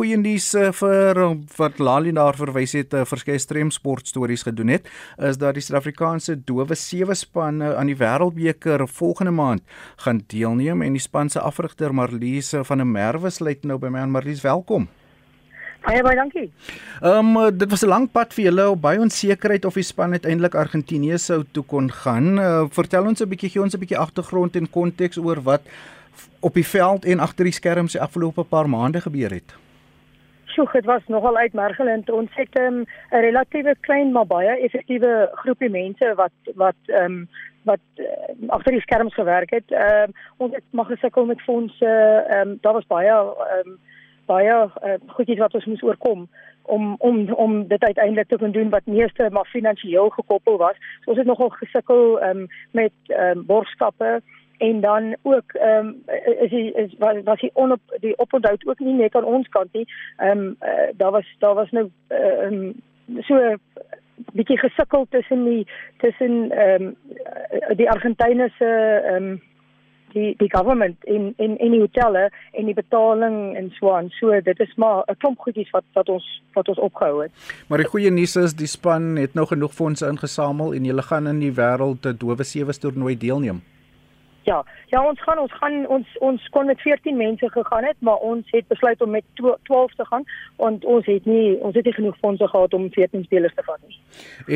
goeie nuus uh, vir wat Lali daar verwys het, uh, verskeie strem sport stories gedoen het, is dat die Suid-Afrikaanse dowe sewe spanne aan die Wêreldbeker volgende maand gaan deelneem en die span se afrigter Marlies van der Merwe sluit nou by my aan Marlies, welkom. Baie baie dankie. Ehm um, dit was 'n lang pad vir julle op baie onsekerheid of die span uiteindelik Argentinië sou toe kon gaan. Uh, vertel ons 'n bietjie gee ons 'n bietjie agtergrond en konteks oor wat op die veld en agter die skerms die afgelope paar maande gebeur het. Sjoe, dit was nogal uitmergelend. Ons het ehm, 'n um, relatiewe klein maar baie effektiewe groepie mense wat wat ehm um, wat uh, agter die skerms gewerk het. Ehm um, ons het maar gesukkel met fondse. Ehm um, daar was baie ehm um, baie uh, goedjies wat ons moes oorkom om om om dit uiteindelik te kon doen wat meeste maar finansiëel gekoppel was. So ons het nogal gesukkel um, met um, borgskappe en dan ook ehm um, is die is was, was die onop die oponthou ook nie net aan ons kant nie. Ehm um, uh, daar was daar was nou ehm um, so bietjie gesukkel tussen die tussen ehm um, die Argentynese ehm um, die die government in in in die hotelle en die betaling en so aan. So dit is maar 'n klomp goedjies wat wat ons wat ons opgehou het. Maar die goeie nuus is die span het nou genoeg fondse ingesamel en hulle gaan in die wêreld te dowe sewe toernooi deelneem. Ja, ja ons gaan ons gaan ons ons kon met 14 mense gegaan het, maar ons het besluit om met 12 te gaan want ons het nie ons het nie genoeg fondse gehad om 14 spelers te vat nie.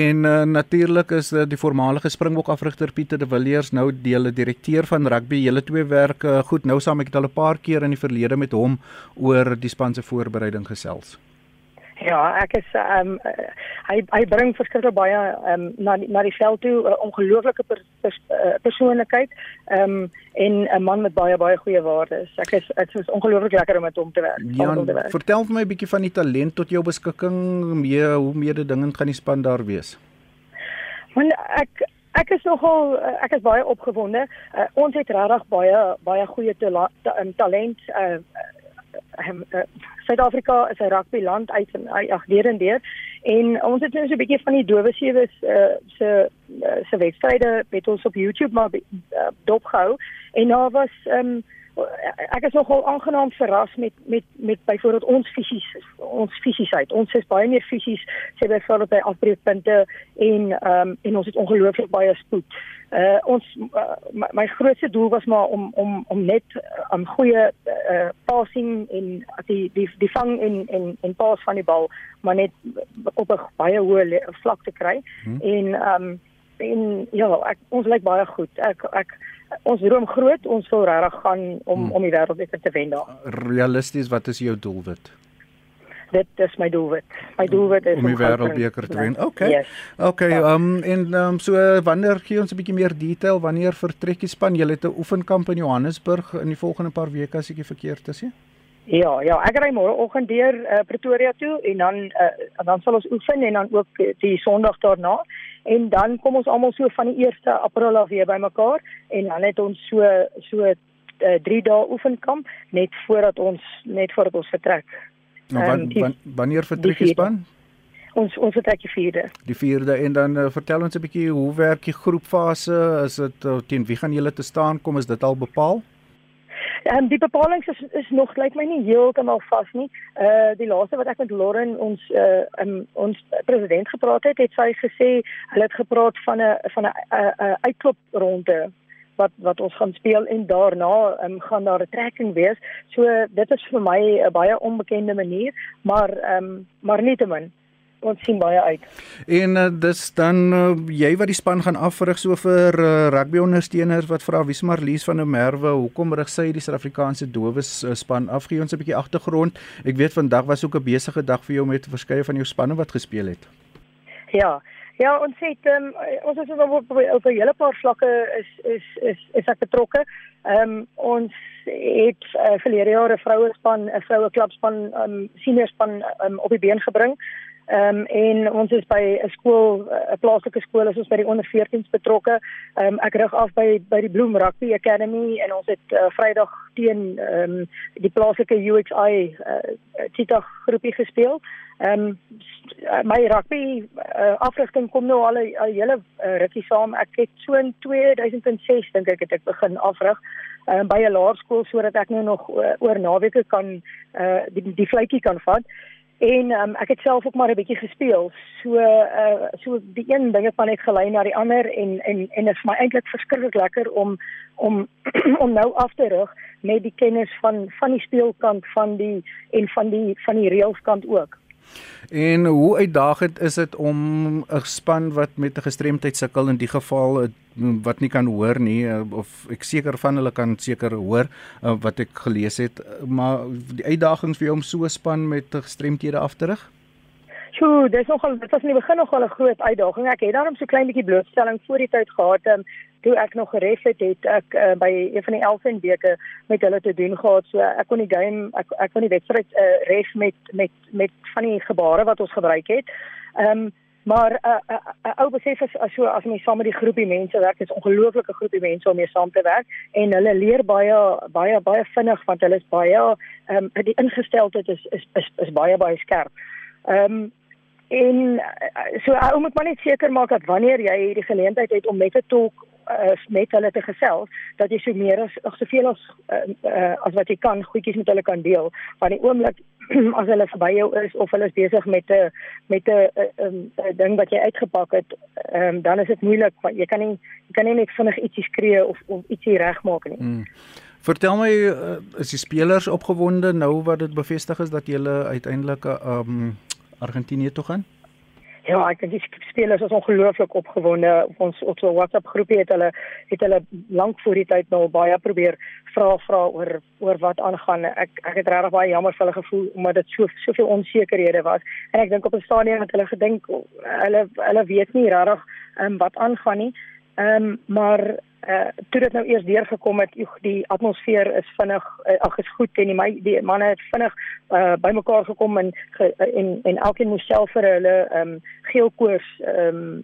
En uh, natuurlik is uh, die voormalige Springbok afrigter Pieter de Villiers nou deel direkteur van rugby. Julle twee werk uh, goed nou saam. Ek het al 'n paar keer in die verlede met hom oor die span se voorbereiding gesels. Ja, ek is ehm um, hy hy bring verskriklik baie ehm um, na die, na die veld toe 'n uh, ongelooflike per, per, uh, persoonlikheid ehm um, en 'n man met baie baie goeie waardes. Ek is ek is ongelooflik lekker om met hom te werk. Ja, te werk. vertel vir my 'n bietjie van die talent tot jou beskikking, mee hoe mede dinge gaan die span daar wees. Want ek ek is nogal ek is baie opgewonde. Uh, ons het regtig baie baie goeie tala, ta, talent uh, Suid-Afrika is 'n rugby land uit en ag deur en deur en ons het net so 'n bietjie van die dowe sewe uh, se uh, se wedstryde het ons op YouTube maar uh, dopgehou en daar was um, ek is nogal aangenaam verras met met met byvoorbeeld ons fisies ons fisiesheid. Ons is baie meer fisies sê byvoorbeeld by afbreekpunte en ehm um, en ons het ongelooflik baie spoed. Uh ons uh, my, my grootste doel was maar om om om net 'n um, goeie uh, passing en die die die vang en en en pas van die bal maar net op 'n baie hoë vlak te kry. Hmm. En ehm um, en ja, ek, ons lyk baie goed. Ek ek ons droom groot, ons wil regtig gaan om hmm. om die wêreldbeker te wen daar. Realisties, wat is jou doelwit? Dit is my doelwit. My doelwit is om die wêreldbeker te wen. Okay. Yes. Okay, ja. ehm um, en ehm um, so wanneer gee ons 'n bietjie meer detail wanneer vertrek die span? Julle het 'n oefenkamp in Johannesburg in die volgende paar weke as ek nie verkeerd is nie. Ja, ja, ek ry môre oggend deur uh, Pretoria toe en dan uh, dan sal ons oefen en dan ook die Sondag daarna en dan kom ons almal so van die 1 April af weer bymekaar en dan het ons so so 3 uh, eh, dae oefenkamp net voordat ons net voordat ons vertrek. Nou wan, um, wan, wanneer vertrek jy span? Ons ons vertrek die 4de. Die 4de en dan uh, vertel ons 'n bietjie hoe werk die groepfase? Is dit uh, teen wie gaan julle te staan kom? Is dit al bepaal? Ehm um, die bepalinge is is nog lyk my nie heeltemal vas nie. Uh die laaste wat ek met Lauren ons uh um, ons president gepraat het, het sy gesê hulle het gepraat van 'n van 'n uitklop ronde wat wat ons gaan speel en daarna um, gaan daar 'n trekking wees. So dit is vir my 'n baie onbekende manier, maar ehm um, maar nietemin ons sien baie uit. En uh, dis dan uh, jy wat die span gaan afrig so vir uh, rugby ondersteuners wat vra wie's Marlies van der Merwe, hoekom rig sy die Suid-Afrikaanse dowes uh, span af? Gee ons 'n bietjie agtergrond. Ek weet vandag was ook 'n besige dag vir jou met verskeie van jou spanne wat gespeel het. Ja. Ja, ons het um, ons is op op, 'n hele paar vlakke is is is is ek betrokke. Ehm um, ons het uh, verlede jaar 'n vroue span, 'n vroue klubspan, 'n um, senior span um, op die been gebring Ehm um, en ons is by 'n skool, 'n plaaslike skool, is ons by die onder 14s betrokke. Ehm um, ek rig af by by die Bloem Rugby Academy en ons het uh, Vrydag teen ehm um, die plaaslike UXI uh, Cheetah groepie gespeel. Ehm um, my rugby uh, afrigting kom nou al 'n hele uh, rukkie saam. Ek het so in 2006 dink ek het ek begin afrig uh, by 'n laerskool sodat ek nou nog uh, oor naweke kan uh, die die vletjie kan vat. En um, ek het self ook maar 'n bietjie gespeel. So uh so die een ding het van net gelei na die ander en en en dit is my eintlik verskriklik lekker om om om nou af te rig met die kennis van van die speelkant van die en van die van die reëlskant ook. En hoe uitdagend is dit om 'n span wat met 'n gestremdheid sukkel in die geval eh, wat nie kan hoor nie eh, of ek seker van hulle kan seker hoor eh, wat ek gelees het, maar die uitdagings vir hom so 'n span met gestremthede af te rig? Sjoe, dis nogal dit was in die begin nogal 'n groot uitdaging. Ek het daarom so klein bietjie blootstelling voor die tyd gehad. Um, toe ek nog geref het, het ek uh, by een van die Elfenbeke met hulle te doen gehad. So ek kon die game ek ek kon die wedstryd uh, ref met met met van die gebare wat ons gebruik het. Ehm um, maar 'n uh, uh, uh, ou besef as as so as jy saam met die groepie mense werk, is 'n ongelooflike groepie mense om mee saam te werk en hulle leer baie baie baie vinnig want hulle is baie ehm um, die ingesteldheid is, is is is baie baie skerp. Ehm um, En eh, so ou moet maar net seker maak dat wanneer jy hierdie geleentheid het om met 'n tolk uh, met hulle te gesels, dat jy so meer as soveel as uh, uh, as wat jy kan goedjies met hulle kan deel. Want die oomblik as hulle verby jou is of hulle is besig met 'n met 'n ding wat jy uitgepak het, um, dan is dit moeilik want jy kan nie jy kan nie net vinnig ietsie skree of of ietsie regmaak nie. Hmm. Vertel my uh, is die spelers opgewonde nou wat dit bevestig is dat jy uiteindelik um, Argentinië toe gaan? Ja, ek dink die spelers is ongelooflik opgewonde. Ons op so 'n WhatsApp groepie het hulle het hulle lank voor die tyd nou baie probeer vra vra oor oor wat aangaan. Ek ek het regtig baie jammer vir hulle gevoel omdat dit so soveel onsekerhede was. En ek dink op 'n stadium het hulle gedink hulle hulle weet nie regtig um, wat aangaan nie. Ehm um, maar uh toe dit nou eers deurgekom het, die atmosfeer is vinnig uh, ag is goed en die my die manne het vinnig uh bymekaar gekom en ge, en en elkeen moes self vir hulle ehm um, geelkoors ehm um,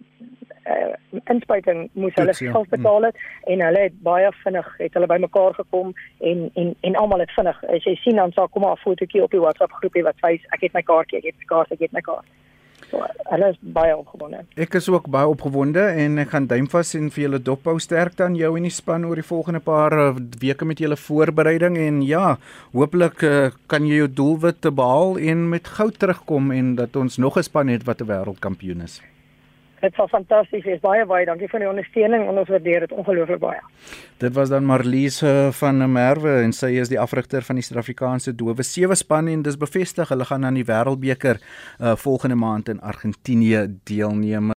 uh inspuiting moes hulle ja. self betaal het mm. en hulle het baie vinnig het hulle bymekaar gekom en en en almal het vinnig as jy sien dan sal kom 'n fotootjie op die WhatsApp groepie wat wys ek het my kaartjie, ek het my kaart, ek het my kaart. So, hulle is baie opgewonde. Ek is ook baie opgewonde en ek gaan duimvas en vir julle dophou sterkte aan jou en die span oor die volgende paar eh, weke met julle voorbereiding en ja, hooplik uh, kan jy jou doelwit behaal en met goud terugkom en dat ons nog 'n span het wat 'n wêreldkampioen is. Dit was fantasties. Dis baie baie dankie vir die ondersteuning en ons waardeer dit ongelooflik baie. Dit was dan Marliese van Merwe en sy is die afrigter van die Suid-Afrikaanse Dowe Sewe span en dis bevestig hulle gaan aan die Wêreldbeker uh, volgende maand in Argentinië deelneem.